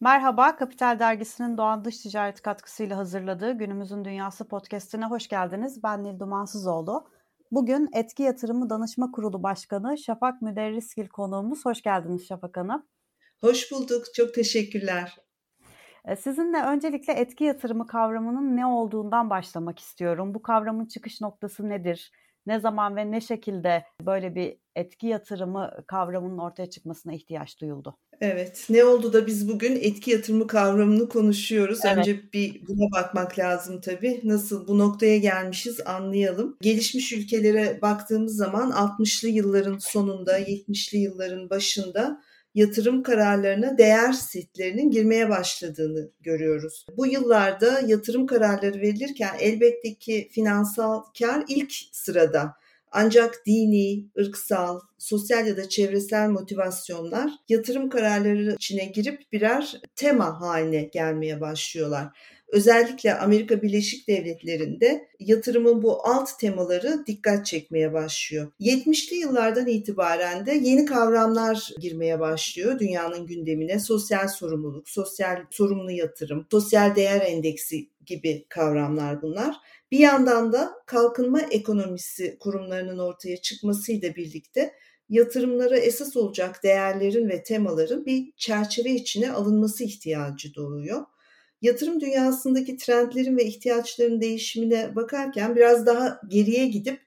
Merhaba, Kapital Dergisi'nin Doğan Dış Ticaret katkısıyla hazırladığı Günümüzün Dünyası podcastine hoş geldiniz. Ben Nil Dumansızoğlu. Bugün Etki Yatırımı Danışma Kurulu Başkanı Şafak Müderrisgil konuğumuz. Hoş geldiniz Şafak Hanım. Hoş bulduk, çok teşekkürler. E, sizinle öncelikle etki yatırımı kavramının ne olduğundan başlamak istiyorum. Bu kavramın çıkış noktası nedir? Ne zaman ve ne şekilde böyle bir etki yatırımı kavramının ortaya çıkmasına ihtiyaç duyuldu? Evet, ne oldu da biz bugün etki yatırımı kavramını konuşuyoruz. Evet. Önce bir buna bakmak lazım tabii. Nasıl bu noktaya gelmişiz anlayalım. Gelişmiş ülkelere baktığımız zaman 60'lı yılların sonunda, 70'li yılların başında yatırım kararlarına değer setlerinin girmeye başladığını görüyoruz. Bu yıllarda yatırım kararları verilirken elbette ki finansal kar ilk sırada. Ancak dini, ırksal, sosyal ya da çevresel motivasyonlar yatırım kararları içine girip birer tema haline gelmeye başlıyorlar. Özellikle Amerika Birleşik Devletleri'nde yatırımın bu alt temaları dikkat çekmeye başlıyor. 70'li yıllardan itibaren de yeni kavramlar girmeye başlıyor dünyanın gündemine. Sosyal sorumluluk, sosyal sorumlu yatırım, sosyal değer endeksi gibi kavramlar bunlar. Bir yandan da kalkınma ekonomisi kurumlarının ortaya çıkmasıyla birlikte yatırımlara esas olacak değerlerin ve temaların bir çerçeve içine alınması ihtiyacı doğuyor yatırım dünyasındaki trendlerin ve ihtiyaçların değişimine bakarken biraz daha geriye gidip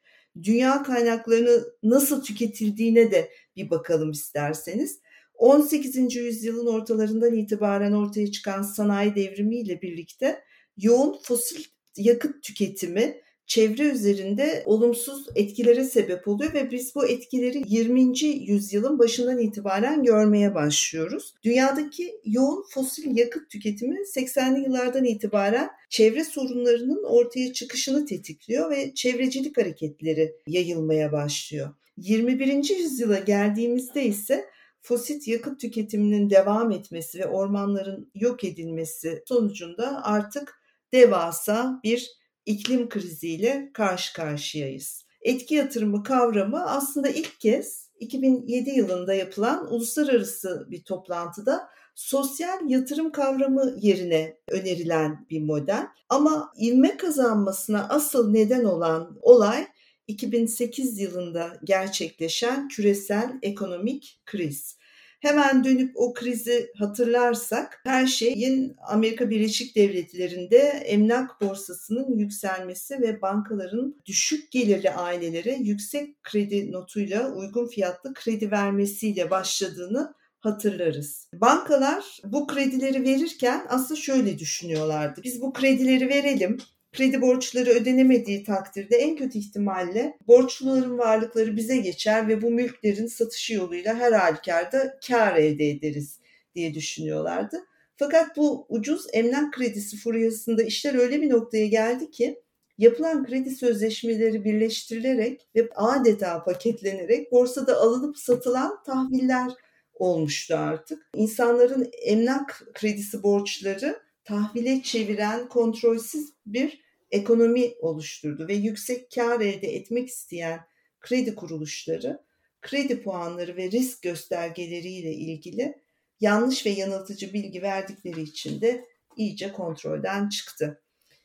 dünya kaynaklarını nasıl tüketildiğine de bir bakalım isterseniz. 18. yüzyılın ortalarından itibaren ortaya çıkan sanayi devrimiyle birlikte yoğun fosil yakıt tüketimi çevre üzerinde olumsuz etkilere sebep oluyor ve biz bu etkileri 20. yüzyılın başından itibaren görmeye başlıyoruz. Dünyadaki yoğun fosil yakıt tüketimi 80'li yıllardan itibaren çevre sorunlarının ortaya çıkışını tetikliyor ve çevrecilik hareketleri yayılmaya başlıyor. 21. yüzyıla geldiğimizde ise fosil yakıt tüketiminin devam etmesi ve ormanların yok edilmesi sonucunda artık devasa bir iklim kriziyle karşı karşıyayız. Etki yatırımı kavramı aslında ilk kez 2007 yılında yapılan uluslararası bir toplantıda sosyal yatırım kavramı yerine önerilen bir model. Ama ivme kazanmasına asıl neden olan olay 2008 yılında gerçekleşen küresel ekonomik kriz. Hemen dönüp o krizi hatırlarsak her şeyin Amerika Birleşik Devletleri'nde emlak borsasının yükselmesi ve bankaların düşük gelirli ailelere yüksek kredi notuyla uygun fiyatlı kredi vermesiyle başladığını hatırlarız. Bankalar bu kredileri verirken aslında şöyle düşünüyorlardı. Biz bu kredileri verelim, kredi borçları ödenemediği takdirde en kötü ihtimalle borçluların varlıkları bize geçer ve bu mülklerin satışı yoluyla her halükarda kar elde ederiz diye düşünüyorlardı. Fakat bu ucuz emlak kredisi furyasında işler öyle bir noktaya geldi ki yapılan kredi sözleşmeleri birleştirilerek ve adeta paketlenerek borsada alınıp satılan tahviller olmuştu artık. İnsanların emlak kredisi borçları tahvile çeviren kontrolsüz bir ekonomi oluşturdu ve yüksek kar elde etmek isteyen kredi kuruluşları kredi puanları ve risk göstergeleriyle ilgili yanlış ve yanıltıcı bilgi verdikleri için de iyice kontrolden çıktı.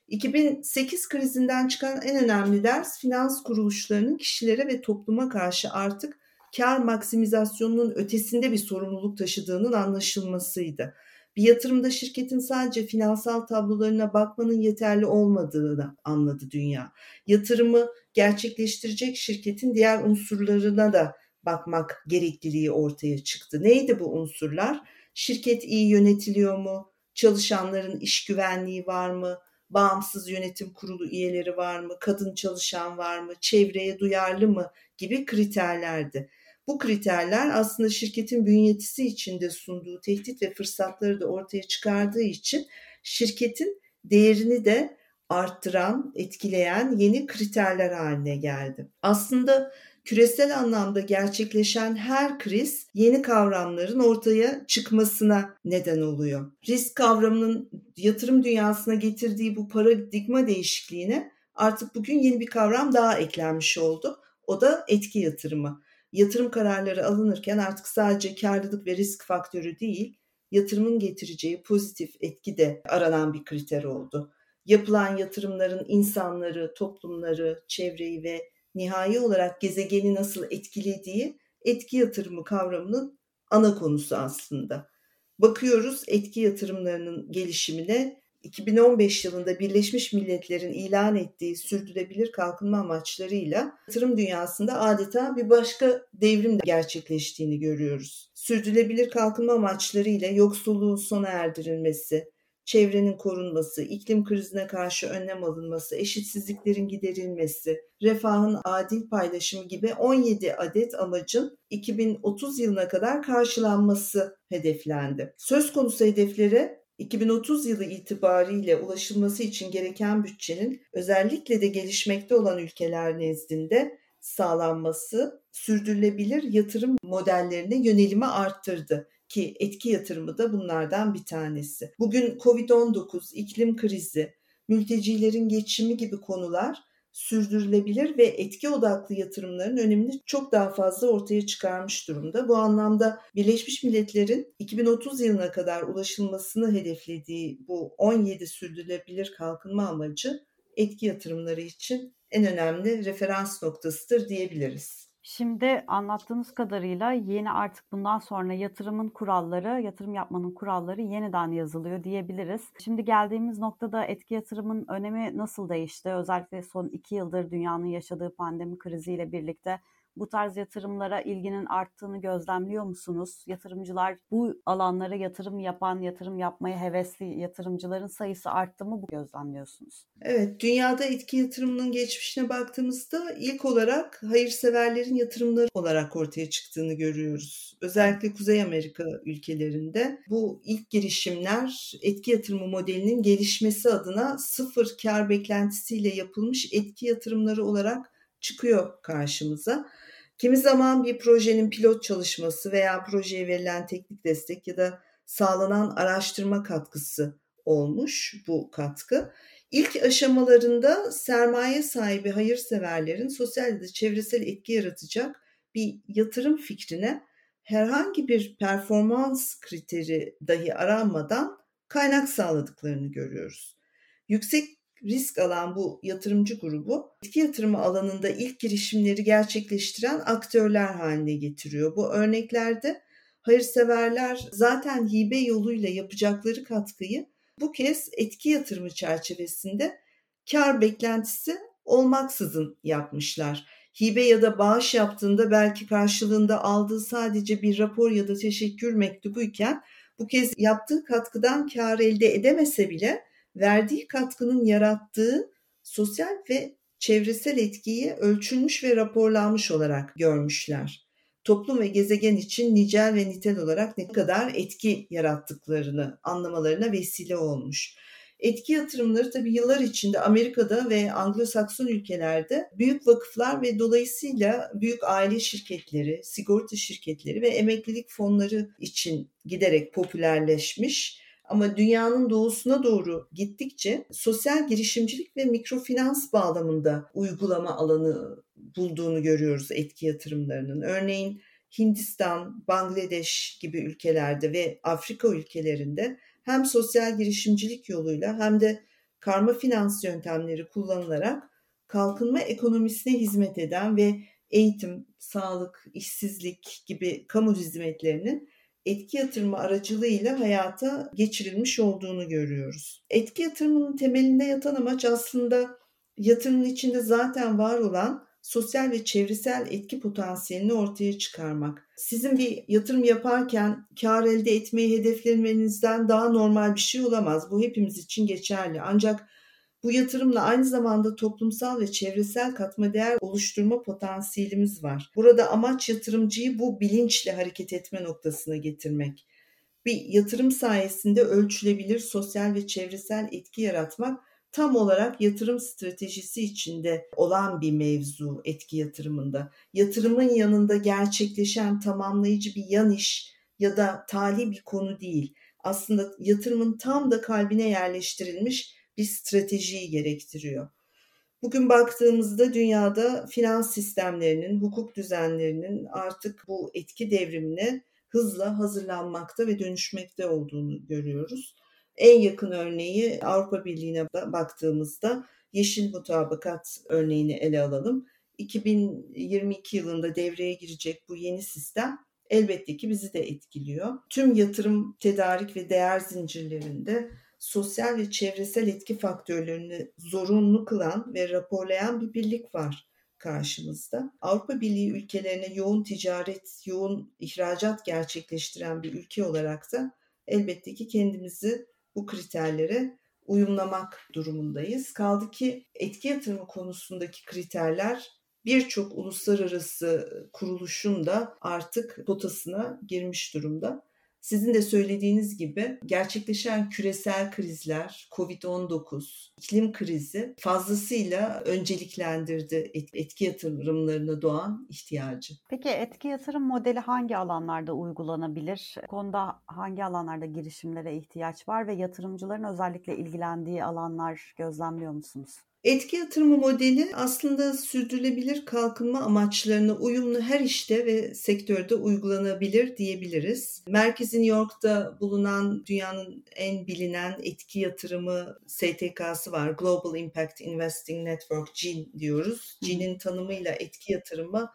2008 krizinden çıkan en önemli ders finans kuruluşlarının kişilere ve topluma karşı artık kar maksimizasyonunun ötesinde bir sorumluluk taşıdığının anlaşılmasıydı. Bir yatırımda şirketin sadece finansal tablolarına bakmanın yeterli olmadığını anladı dünya. Yatırımı gerçekleştirecek şirketin diğer unsurlarına da bakmak gerekliliği ortaya çıktı. Neydi bu unsurlar? Şirket iyi yönetiliyor mu? Çalışanların iş güvenliği var mı? Bağımsız yönetim kurulu üyeleri var mı? Kadın çalışan var mı? Çevreye duyarlı mı? gibi kriterlerdi. Bu kriterler aslında şirketin bünyetisi içinde sunduğu tehdit ve fırsatları da ortaya çıkardığı için şirketin değerini de arttıran, etkileyen yeni kriterler haline geldi. Aslında küresel anlamda gerçekleşen her kriz yeni kavramların ortaya çıkmasına neden oluyor. Risk kavramının yatırım dünyasına getirdiği bu paradigma değişikliğine artık bugün yeni bir kavram daha eklenmiş oldu. O da etki yatırımı yatırım kararları alınırken artık sadece karlılık ve risk faktörü değil, yatırımın getireceği pozitif etki de aranan bir kriter oldu. Yapılan yatırımların insanları, toplumları, çevreyi ve nihai olarak gezegeni nasıl etkilediği etki yatırımı kavramının ana konusu aslında. Bakıyoruz etki yatırımlarının gelişimine 2015 yılında Birleşmiş Milletler'in ilan ettiği sürdürülebilir kalkınma amaçlarıyla yatırım dünyasında adeta bir başka devrim gerçekleştiğini görüyoruz. Sürdürülebilir kalkınma amaçlarıyla yoksulluğun sona erdirilmesi, çevrenin korunması, iklim krizine karşı önlem alınması, eşitsizliklerin giderilmesi, refahın adil paylaşımı gibi 17 adet amacın 2030 yılına kadar karşılanması hedeflendi. Söz konusu hedeflere 2030 yılı itibariyle ulaşılması için gereken bütçenin özellikle de gelişmekte olan ülkeler nezdinde sağlanması sürdürülebilir yatırım modellerine yönelimi arttırdı ki etki yatırımı da bunlardan bir tanesi. Bugün Covid-19, iklim krizi, mültecilerin geçimi gibi konular sürdürülebilir ve etki odaklı yatırımların önemini çok daha fazla ortaya çıkarmış durumda. Bu anlamda Birleşmiş Milletler'in 2030 yılına kadar ulaşılmasını hedeflediği bu 17 sürdürülebilir kalkınma amacı etki yatırımları için en önemli referans noktasıdır diyebiliriz. Şimdi anlattığınız kadarıyla yeni artık bundan sonra yatırımın kuralları, yatırım yapmanın kuralları yeniden yazılıyor diyebiliriz. Şimdi geldiğimiz noktada etki yatırımın önemi nasıl değişti? Özellikle son iki yıldır dünyanın yaşadığı pandemi kriziyle birlikte bu tarz yatırımlara ilginin arttığını gözlemliyor musunuz? Yatırımcılar bu alanlara yatırım yapan, yatırım yapmaya hevesli yatırımcıların sayısı arttı mı bu gözlemliyorsunuz? Evet, dünyada etki yatırımının geçmişine baktığımızda ilk olarak hayırseverlerin yatırımları olarak ortaya çıktığını görüyoruz. Özellikle Kuzey Amerika ülkelerinde bu ilk girişimler etki yatırımı modelinin gelişmesi adına sıfır kar beklentisiyle yapılmış etki yatırımları olarak çıkıyor karşımıza. Kimi zaman bir projenin pilot çalışması veya projeye verilen teknik destek ya da sağlanan araştırma katkısı olmuş bu katkı. İlk aşamalarında sermaye sahibi hayırseverlerin sosyal ya da çevresel etki yaratacak bir yatırım fikrine herhangi bir performans kriteri dahi aranmadan kaynak sağladıklarını görüyoruz. Yüksek risk alan bu yatırımcı grubu etki yatırımı alanında ilk girişimleri gerçekleştiren aktörler haline getiriyor. Bu örneklerde hayırseverler zaten hibe yoluyla yapacakları katkıyı bu kez etki yatırımı çerçevesinde kar beklentisi olmaksızın yapmışlar. Hibe ya da bağış yaptığında belki karşılığında aldığı sadece bir rapor ya da teşekkür mektubuyken bu kez yaptığı katkıdan kar elde edemese bile verdiği katkının yarattığı sosyal ve çevresel etkiyi ölçülmüş ve raporlanmış olarak görmüşler. Toplum ve gezegen için nicel ve nitel olarak ne kadar etki yarattıklarını anlamalarına vesile olmuş. Etki yatırımları tabi yıllar içinde Amerika'da ve Anglo-Sakson ülkelerde büyük vakıflar ve dolayısıyla büyük aile şirketleri, sigorta şirketleri ve emeklilik fonları için giderek popülerleşmiş ama dünyanın doğusuna doğru gittikçe sosyal girişimcilik ve mikrofinans bağlamında uygulama alanı bulduğunu görüyoruz etki yatırımlarının. Örneğin Hindistan, Bangladeş gibi ülkelerde ve Afrika ülkelerinde hem sosyal girişimcilik yoluyla hem de karma finans yöntemleri kullanılarak kalkınma ekonomisine hizmet eden ve eğitim, sağlık, işsizlik gibi kamu hizmetlerinin etki yatırımı aracılığıyla hayata geçirilmiş olduğunu görüyoruz. Etki yatırımının temelinde yatan amaç aslında yatırımın içinde zaten var olan sosyal ve çevresel etki potansiyelini ortaya çıkarmak. Sizin bir yatırım yaparken kar elde etmeyi hedeflemenizden daha normal bir şey olamaz. Bu hepimiz için geçerli. Ancak bu yatırımla aynı zamanda toplumsal ve çevresel katma değer oluşturma potansiyelimiz var. Burada amaç yatırımcıyı bu bilinçle hareket etme noktasına getirmek. Bir yatırım sayesinde ölçülebilir sosyal ve çevresel etki yaratmak tam olarak yatırım stratejisi içinde olan bir mevzu etki yatırımında. Yatırımın yanında gerçekleşen tamamlayıcı bir yan iş ya da tali bir konu değil. Aslında yatırımın tam da kalbine yerleştirilmiş bir stratejiyi gerektiriyor. Bugün baktığımızda dünyada finans sistemlerinin, hukuk düzenlerinin artık bu etki devrimine hızla hazırlanmakta ve dönüşmekte olduğunu görüyoruz. En yakın örneği Avrupa Birliği'ne baktığımızda yeşil mutabakat örneğini ele alalım. 2022 yılında devreye girecek bu yeni sistem elbette ki bizi de etkiliyor. Tüm yatırım, tedarik ve değer zincirlerinde sosyal ve çevresel etki faktörlerini zorunlu kılan ve raporlayan bir birlik var karşımızda. Avrupa Birliği ülkelerine yoğun ticaret, yoğun ihracat gerçekleştiren bir ülke olarak da elbette ki kendimizi bu kriterlere uyumlamak durumundayız. Kaldı ki etki yatırımı konusundaki kriterler birçok uluslararası kuruluşun da artık potasına girmiş durumda. Sizin de söylediğiniz gibi gerçekleşen küresel krizler, Covid-19, iklim krizi fazlasıyla önceliklendirdi etki yatırımlarına doğan ihtiyacı. Peki etki yatırım modeli hangi alanlarda uygulanabilir? Konuda hangi alanlarda girişimlere ihtiyaç var ve yatırımcıların özellikle ilgilendiği alanlar gözlemliyor musunuz? Etki yatırımı modeli aslında sürdürülebilir kalkınma amaçlarına uyumlu her işte ve sektörde uygulanabilir diyebiliriz. Merkezi New York'ta bulunan dünyanın en bilinen etki yatırımı STK'sı var. Global Impact Investing Network, GIN diyoruz. GIN'in tanımıyla etki yatırımı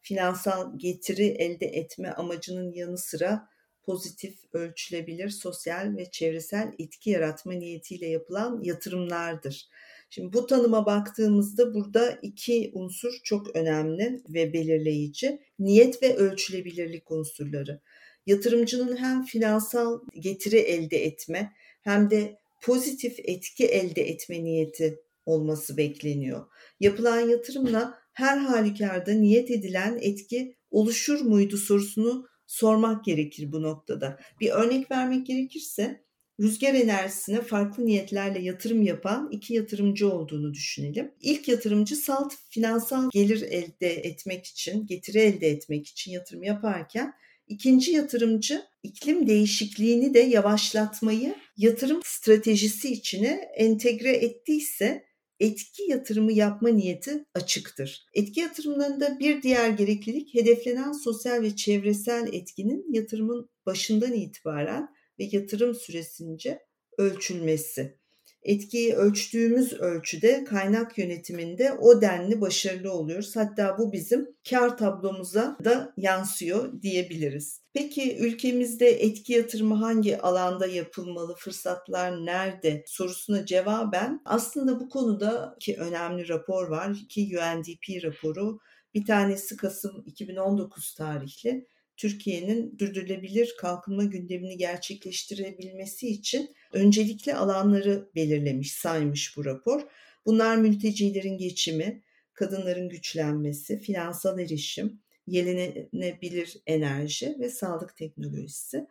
finansal getiri elde etme amacının yanı sıra pozitif, ölçülebilir, sosyal ve çevresel etki yaratma niyetiyle yapılan yatırımlardır. Şimdi bu tanıma baktığımızda burada iki unsur çok önemli ve belirleyici. Niyet ve ölçülebilirlik unsurları. Yatırımcının hem finansal getiri elde etme hem de pozitif etki elde etme niyeti olması bekleniyor. Yapılan yatırımla her halükarda niyet edilen etki oluşur muydu sorusunu sormak gerekir bu noktada. Bir örnek vermek gerekirse rüzgar enerjisine farklı niyetlerle yatırım yapan iki yatırımcı olduğunu düşünelim. İlk yatırımcı salt finansal gelir elde etmek için, getiri elde etmek için yatırım yaparken ikinci yatırımcı iklim değişikliğini de yavaşlatmayı yatırım stratejisi içine entegre ettiyse etki yatırımı yapma niyeti açıktır. Etki yatırımlarında bir diğer gereklilik hedeflenen sosyal ve çevresel etkinin yatırımın başından itibaren ve yatırım süresince ölçülmesi. Etkiyi ölçtüğümüz ölçüde kaynak yönetiminde o denli başarılı oluyoruz. Hatta bu bizim kar tablomuza da yansıyor diyebiliriz. Peki ülkemizde etki yatırımı hangi alanda yapılmalı, fırsatlar nerede sorusuna cevaben aslında bu konuda ki önemli rapor var ki UNDP raporu bir tanesi Kasım 2019 tarihli Türkiye'nin sürdürülebilir kalkınma gündemini gerçekleştirebilmesi için öncelikli alanları belirlemiş, saymış bu rapor. Bunlar mültecilerin geçimi, kadınların güçlenmesi, finansal erişim, yenilenebilir enerji ve sağlık teknolojisi.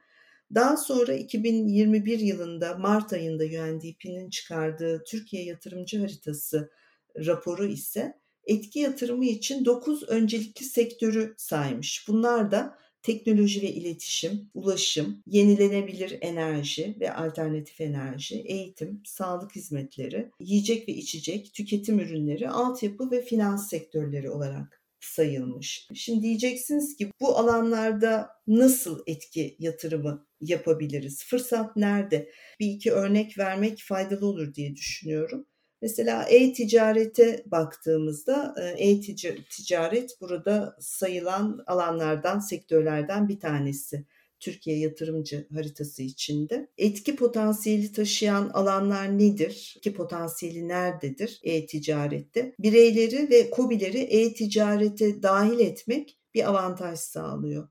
Daha sonra 2021 yılında Mart ayında UNDP'nin çıkardığı Türkiye Yatırımcı Haritası raporu ise etki yatırımı için 9 öncelikli sektörü saymış. Bunlar da teknoloji ve iletişim, ulaşım, yenilenebilir enerji ve alternatif enerji, eğitim, sağlık hizmetleri, yiyecek ve içecek, tüketim ürünleri, altyapı ve finans sektörleri olarak sayılmış. Şimdi diyeceksiniz ki bu alanlarda nasıl etki yatırımı yapabiliriz? Fırsat nerede? Bir iki örnek vermek faydalı olur diye düşünüyorum. Mesela e-ticarete baktığımızda e-ticaret burada sayılan alanlardan, sektörlerden bir tanesi. Türkiye yatırımcı haritası içinde. Etki potansiyeli taşıyan alanlar nedir? Etki potansiyeli nerededir e-ticarette? Bireyleri ve kobileri e-ticarete dahil etmek bir avantaj sağlıyor.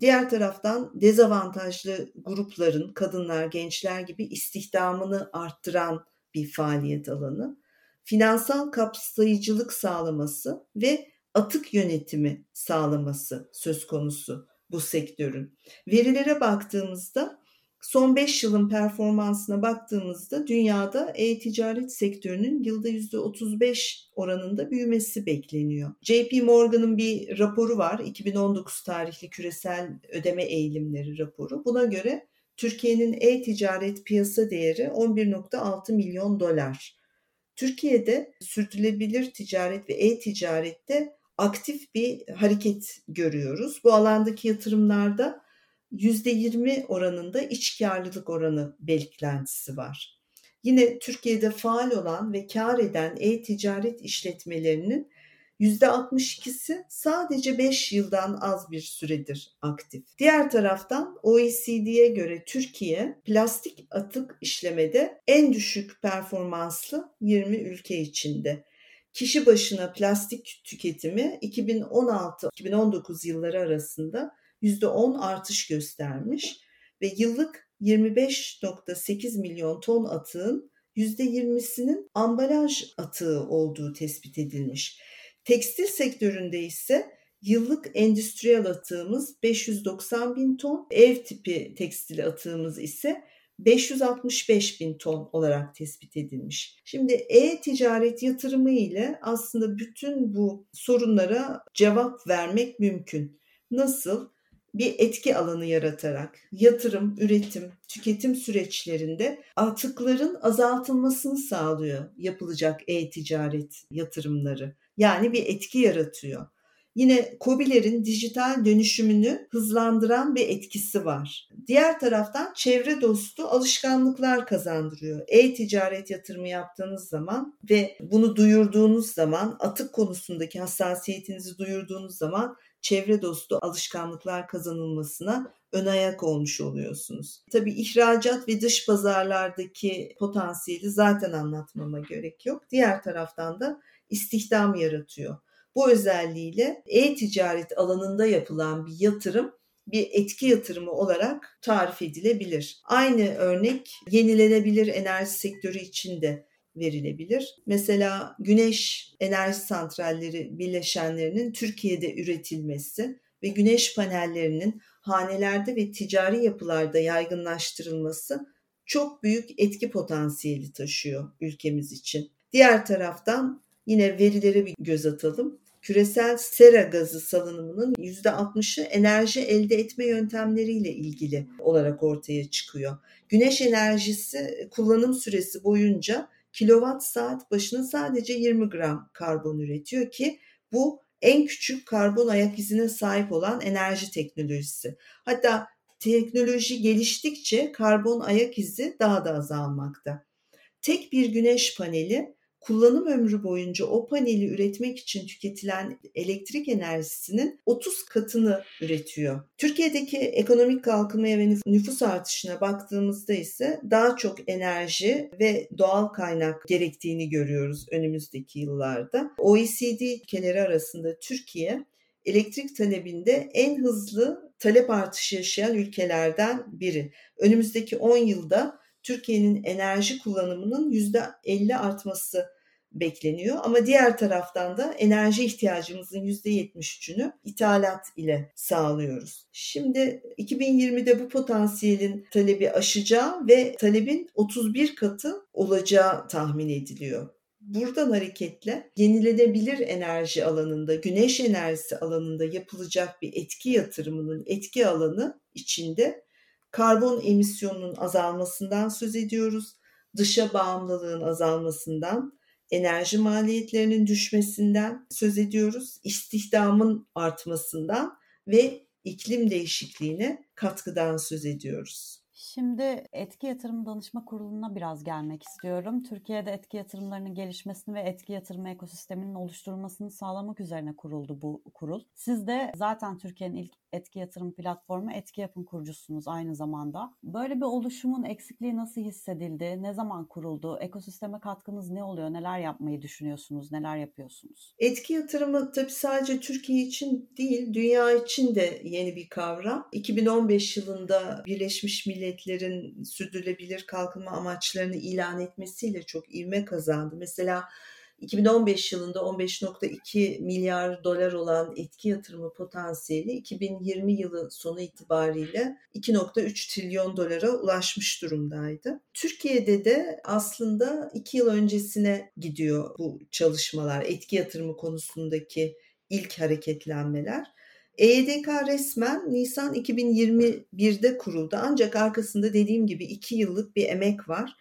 Diğer taraftan dezavantajlı grupların, kadınlar, gençler gibi istihdamını arttıran bir faaliyet alanı. Finansal kapsayıcılık sağlaması ve atık yönetimi sağlaması söz konusu bu sektörün. Verilere baktığımızda son 5 yılın performansına baktığımızda dünyada e-ticaret sektörünün yılda %35 oranında büyümesi bekleniyor. JP Morgan'ın bir raporu var. 2019 tarihli küresel ödeme eğilimleri raporu. Buna göre Türkiye'nin e-ticaret piyasa değeri 11.6 milyon dolar. Türkiye'de sürdürülebilir ticaret ve e-ticarette aktif bir hareket görüyoruz. Bu alandaki yatırımlarda %20 oranında iç karlılık oranı beklentisi var. Yine Türkiye'de faal olan ve kar eden e-ticaret işletmelerinin %62'si sadece 5 yıldan az bir süredir aktif. Diğer taraftan OECD'ye göre Türkiye plastik atık işlemede en düşük performanslı 20 ülke içinde. Kişi başına plastik tüketimi 2016-2019 yılları arasında %10 artış göstermiş ve yıllık 25.8 milyon ton atığın %20'sinin ambalaj atığı olduğu tespit edilmiş. Tekstil sektöründe ise yıllık endüstriyel atığımız 590 bin ton, ev tipi tekstil atığımız ise 565 bin ton olarak tespit edilmiş. Şimdi e-ticaret yatırımı ile aslında bütün bu sorunlara cevap vermek mümkün. Nasıl? bir etki alanı yaratarak yatırım, üretim, tüketim süreçlerinde atıkların azaltılmasını sağlıyor yapılacak e-ticaret yatırımları. Yani bir etki yaratıyor. Yine COBİ'lerin dijital dönüşümünü hızlandıran bir etkisi var. Diğer taraftan çevre dostu alışkanlıklar kazandırıyor. E-ticaret yatırımı yaptığınız zaman ve bunu duyurduğunuz zaman, atık konusundaki hassasiyetinizi duyurduğunuz zaman çevre dostu alışkanlıklar kazanılmasına ön ayak olmuş oluyorsunuz. Tabii ihracat ve dış pazarlardaki potansiyeli zaten anlatmama gerek yok. Diğer taraftan da istihdam yaratıyor. Bu özelliğiyle e-ticaret alanında yapılan bir yatırım bir etki yatırımı olarak tarif edilebilir. Aynı örnek yenilenebilir enerji sektörü için de verilebilir. Mesela güneş enerji santralleri bileşenlerinin Türkiye'de üretilmesi ve güneş panellerinin hanelerde ve ticari yapılarda yaygınlaştırılması çok büyük etki potansiyeli taşıyor ülkemiz için. Diğer taraftan yine verilere bir göz atalım. Küresel sera gazı salınımının %60'ı enerji elde etme yöntemleriyle ilgili olarak ortaya çıkıyor. Güneş enerjisi kullanım süresi boyunca kilowatt saat başına sadece 20 gram karbon üretiyor ki bu en küçük karbon ayak izine sahip olan enerji teknolojisi. Hatta teknoloji geliştikçe karbon ayak izi daha da azalmakta. Tek bir güneş paneli kullanım ömrü boyunca o paneli üretmek için tüketilen elektrik enerjisinin 30 katını üretiyor. Türkiye'deki ekonomik kalkınmaya ve nüfus artışına baktığımızda ise daha çok enerji ve doğal kaynak gerektiğini görüyoruz önümüzdeki yıllarda. OECD ülkeleri arasında Türkiye elektrik talebinde en hızlı talep artışı yaşayan ülkelerden biri. Önümüzdeki 10 yılda Türkiye'nin enerji kullanımının %50 artması bekleniyor. Ama diğer taraftan da enerji ihtiyacımızın %73'ünü ithalat ile sağlıyoruz. Şimdi 2020'de bu potansiyelin talebi aşacağı ve talebin 31 katı olacağı tahmin ediliyor. Buradan hareketle yenilenebilir enerji alanında, güneş enerjisi alanında yapılacak bir etki yatırımının etki alanı içinde karbon emisyonunun azalmasından söz ediyoruz. Dışa bağımlılığın azalmasından, enerji maliyetlerinin düşmesinden söz ediyoruz, istihdamın artmasından ve iklim değişikliğine katkıdan söz ediyoruz. Şimdi etki yatırım danışma kuruluna biraz gelmek istiyorum. Türkiye'de etki yatırımlarının gelişmesini ve etki yatırım ekosisteminin oluşturulmasını sağlamak üzerine kuruldu bu kurul. Siz de zaten Türkiye'nin ilk etki yatırım platformu Etki Yapın kurucusunuz aynı zamanda. Böyle bir oluşumun eksikliği nasıl hissedildi? Ne zaman kuruldu? Ekosisteme katkınız ne oluyor? Neler yapmayı düşünüyorsunuz? Neler yapıyorsunuz? Etki yatırımı tabii sadece Türkiye için değil, dünya için de yeni bir kavram. 2015 yılında Birleşmiş Milletler'in sürdürülebilir kalkınma amaçlarını ilan etmesiyle çok ivme kazandı. Mesela 2015 yılında 15.2 milyar dolar olan etki yatırımı potansiyeli 2020 yılı sonu itibariyle 2.3 trilyon dolara ulaşmış durumdaydı. Türkiye'de de aslında 2 yıl öncesine gidiyor bu çalışmalar, etki yatırımı konusundaki ilk hareketlenmeler. EYDK resmen Nisan 2021'de kuruldu ancak arkasında dediğim gibi 2 yıllık bir emek var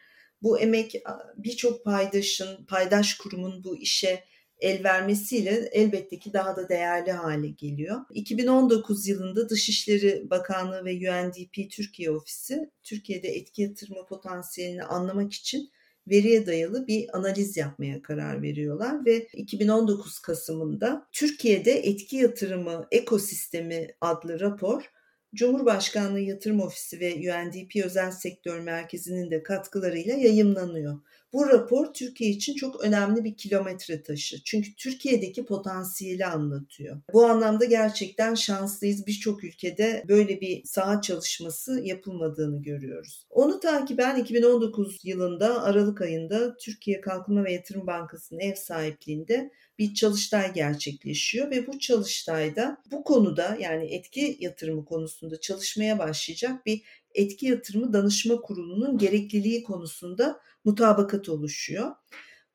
bu emek birçok paydaşın, paydaş kurumun bu işe el vermesiyle elbette ki daha da değerli hale geliyor. 2019 yılında Dışişleri Bakanlığı ve UNDP Türkiye Ofisi Türkiye'de etki yatırma potansiyelini anlamak için veriye dayalı bir analiz yapmaya karar veriyorlar ve 2019 Kasım'ında Türkiye'de etki yatırımı ekosistemi adlı rapor Cumhurbaşkanlığı Yatırım Ofisi ve UNDP Özel Sektör Merkezi'nin de katkılarıyla yayımlanıyor. Bu rapor Türkiye için çok önemli bir kilometre taşı. Çünkü Türkiye'deki potansiyeli anlatıyor. Bu anlamda gerçekten şanslıyız. Birçok ülkede böyle bir saha çalışması yapılmadığını görüyoruz. Onu takiben 2019 yılında Aralık ayında Türkiye Kalkınma ve Yatırım Bankası'nın ev sahipliğinde bir çalıştay gerçekleşiyor ve bu çalıştayda bu konuda yani etki yatırımı konusunda çalışmaya başlayacak bir etki yatırımı danışma kurulunun gerekliliği konusunda mutabakat oluşuyor.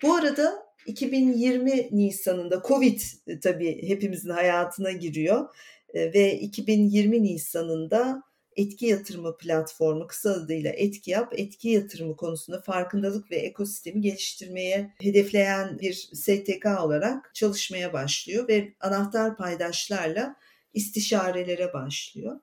Bu arada 2020 Nisan'ında Covid e, tabii hepimizin hayatına giriyor e, ve 2020 Nisan'ında etki yatırımı platformu kısa adıyla etki yap, etki yatırımı konusunda farkındalık ve ekosistemi geliştirmeye hedefleyen bir STK olarak çalışmaya başlıyor ve anahtar paydaşlarla istişarelere başlıyor.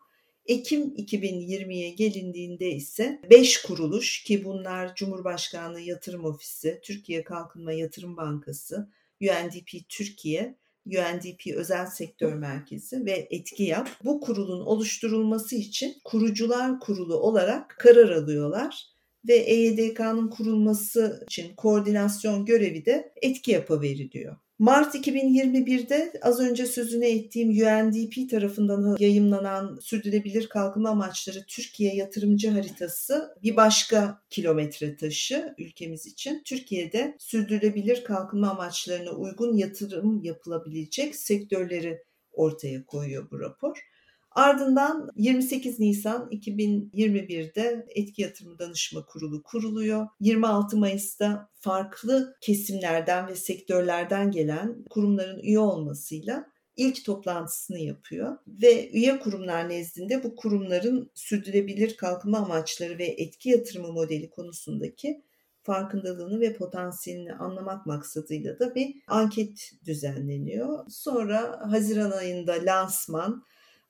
Ekim 2020'ye gelindiğinde ise 5 kuruluş ki bunlar Cumhurbaşkanlığı Yatırım Ofisi, Türkiye Kalkınma Yatırım Bankası, UNDP Türkiye, UNDP Özel Sektör Merkezi ve Etki Yap bu kurulun oluşturulması için kurucular kurulu olarak karar alıyorlar ve EYDK'nın kurulması için koordinasyon görevi de etki yapa veriliyor. Mart 2021'de az önce sözünü ettiğim UNDP tarafından yayımlanan Sürdürülebilir Kalkınma Amaçları Türkiye Yatırımcı Haritası bir başka kilometre taşı ülkemiz için. Türkiye'de sürdürülebilir kalkınma amaçlarına uygun yatırım yapılabilecek sektörleri ortaya koyuyor bu rapor. Ardından 28 Nisan 2021'de Etki Yatırım Danışma Kurulu kuruluyor. 26 Mayıs'ta farklı kesimlerden ve sektörlerden gelen kurumların üye olmasıyla ilk toplantısını yapıyor ve üye kurumlar nezdinde bu kurumların sürdürülebilir kalkınma amaçları ve etki yatırımı modeli konusundaki farkındalığını ve potansiyelini anlamak maksadıyla da bir anket düzenleniyor. Sonra Haziran ayında lansman,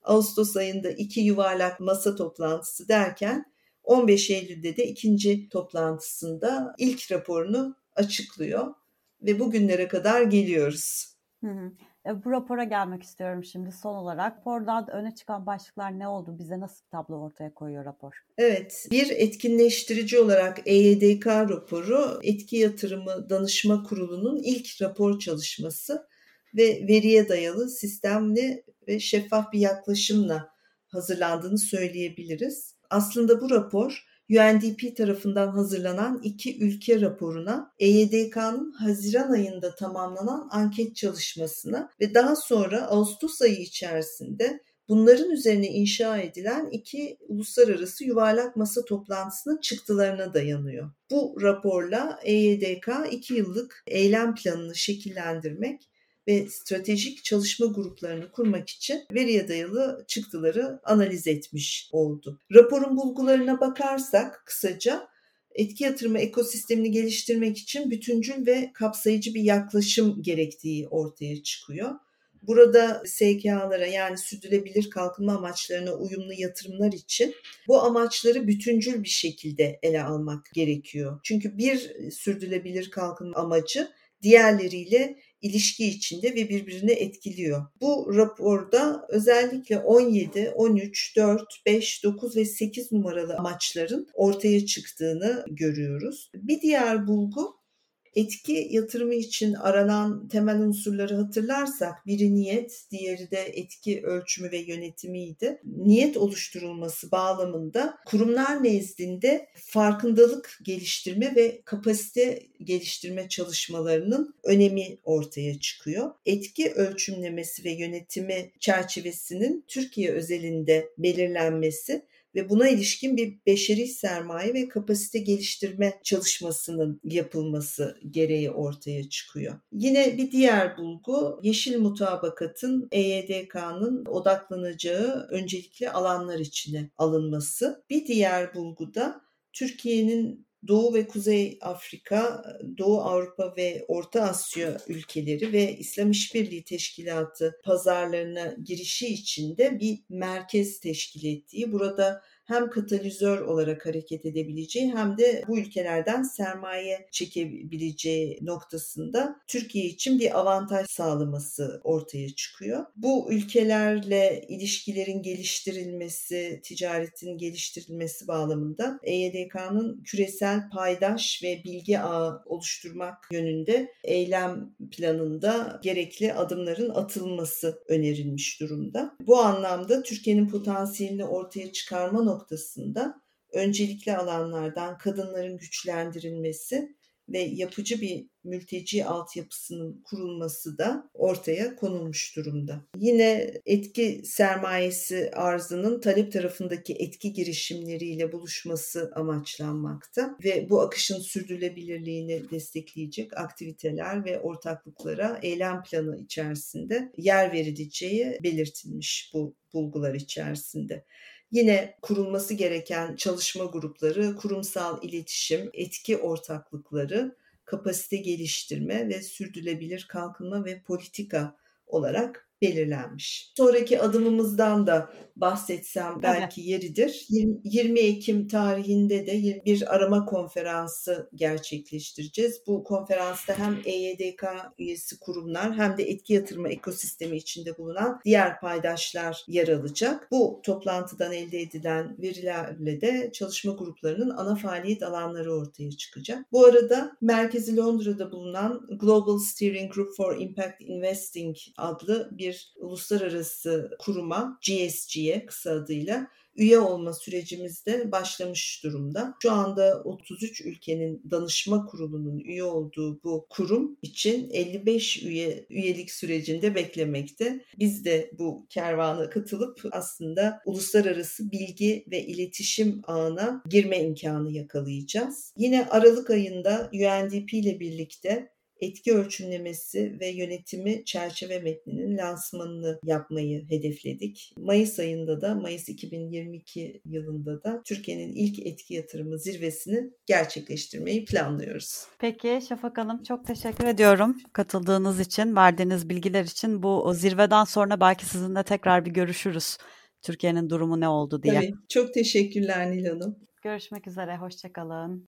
Ağustos ayında iki yuvarlak masa toplantısı derken 15 Eylül'de de ikinci toplantısında ilk raporunu açıklıyor ve bugünlere kadar geliyoruz. Hı hı. E, bu rapora gelmek istiyorum şimdi son olarak. Rapordan öne çıkan başlıklar ne oldu? Bize nasıl bir tablo ortaya koyuyor rapor? Evet, bir etkinleştirici olarak EYDK raporu Etki Yatırımı Danışma Kurulu'nun ilk rapor çalışması ve veriye dayalı sistemli ve şeffaf bir yaklaşımla hazırlandığını söyleyebiliriz. Aslında bu rapor UNDP tarafından hazırlanan iki ülke raporuna, EYDK'nın Haziran ayında tamamlanan anket çalışmasına ve daha sonra Ağustos ayı içerisinde bunların üzerine inşa edilen iki uluslararası yuvarlak masa toplantısının çıktılarına dayanıyor. Bu raporla EYDK iki yıllık eylem planını şekillendirmek ve stratejik çalışma gruplarını kurmak için veriye dayalı çıktıları analiz etmiş oldu. Raporun bulgularına bakarsak kısaca etki yatırımı ekosistemini geliştirmek için bütüncül ve kapsayıcı bir yaklaşım gerektiği ortaya çıkıyor. Burada SKA'lara yani sürdürülebilir kalkınma amaçlarına uyumlu yatırımlar için bu amaçları bütüncül bir şekilde ele almak gerekiyor. Çünkü bir sürdürülebilir kalkınma amacı diğerleriyle ilişki içinde ve birbirini etkiliyor. Bu raporda özellikle 17, 13, 4, 5, 9 ve 8 numaralı amaçların ortaya çıktığını görüyoruz. Bir diğer bulgu Etki yatırımı için aranan temel unsurları hatırlarsak biri niyet, diğeri de etki ölçümü ve yönetimiydi. Niyet oluşturulması bağlamında kurumlar nezdinde farkındalık geliştirme ve kapasite geliştirme çalışmalarının önemi ortaya çıkıyor. Etki ölçümlemesi ve yönetimi çerçevesinin Türkiye özelinde belirlenmesi ve buna ilişkin bir beşeri sermaye ve kapasite geliştirme çalışmasının yapılması gereği ortaya çıkıyor. Yine bir diğer bulgu yeşil mutabakatın EYDK'nın odaklanacağı öncelikli alanlar içine alınması. Bir diğer bulgu da Türkiye'nin Doğu ve Kuzey Afrika, Doğu Avrupa ve Orta Asya ülkeleri ve İslam İşbirliği Teşkilatı pazarlarına girişi için de bir merkez teşkil ettiği, burada hem katalizör olarak hareket edebileceği hem de bu ülkelerden sermaye çekebileceği noktasında Türkiye için bir avantaj sağlaması ortaya çıkıyor. Bu ülkelerle ilişkilerin geliştirilmesi, ticaretin geliştirilmesi bağlamında EYDK'nın küresel paydaş ve bilgi ağı oluşturmak yönünde eylem planında gerekli adımların atılması önerilmiş durumda. Bu anlamda Türkiye'nin potansiyelini ortaya çıkarma noktasında noktasında öncelikli alanlardan kadınların güçlendirilmesi ve yapıcı bir mülteci altyapısının kurulması da ortaya konulmuş durumda. Yine etki sermayesi arzının talep tarafındaki etki girişimleriyle buluşması amaçlanmakta ve bu akışın sürdürülebilirliğini destekleyecek aktiviteler ve ortaklıklara eylem planı içerisinde yer verileceği belirtilmiş bu bulgular içerisinde. Yine kurulması gereken çalışma grupları, kurumsal iletişim, etki ortaklıkları, kapasite geliştirme ve sürdürülebilir kalkınma ve politika olarak belirlenmiş. Sonraki adımımızdan da bahsetsem belki evet. yeridir. 20 Ekim tarihinde de bir arama konferansı gerçekleştireceğiz. Bu konferansta hem EYDK üyesi kurumlar hem de etki yatırma ekosistemi içinde bulunan diğer paydaşlar yer alacak. Bu toplantıdan elde edilen verilerle de çalışma gruplarının ana faaliyet alanları ortaya çıkacak. Bu arada merkezi Londra'da bulunan Global Steering Group for Impact Investing adlı bir bir uluslararası kuruma GSG'ye kısa adıyla üye olma sürecimizde başlamış durumda. Şu anda 33 ülkenin danışma kurulunun üye olduğu bu kurum için 55 üye üyelik sürecinde beklemekte. Biz de bu kervana katılıp aslında uluslararası bilgi ve iletişim ağına girme imkanı yakalayacağız. Yine Aralık ayında UNDP ile birlikte etki ölçümlemesi ve yönetimi çerçeve metninin lansmanını yapmayı hedefledik. Mayıs ayında da Mayıs 2022 yılında da Türkiye'nin ilk etki yatırımı zirvesini gerçekleştirmeyi planlıyoruz. Peki Şafak Hanım çok teşekkür ediyorum katıldığınız için, verdiğiniz bilgiler için. Bu zirveden sonra belki sizinle tekrar bir görüşürüz. Türkiye'nin durumu ne oldu diye. Tabii. Çok teşekkürler Nil Hanım. Görüşmek üzere, hoşçakalın.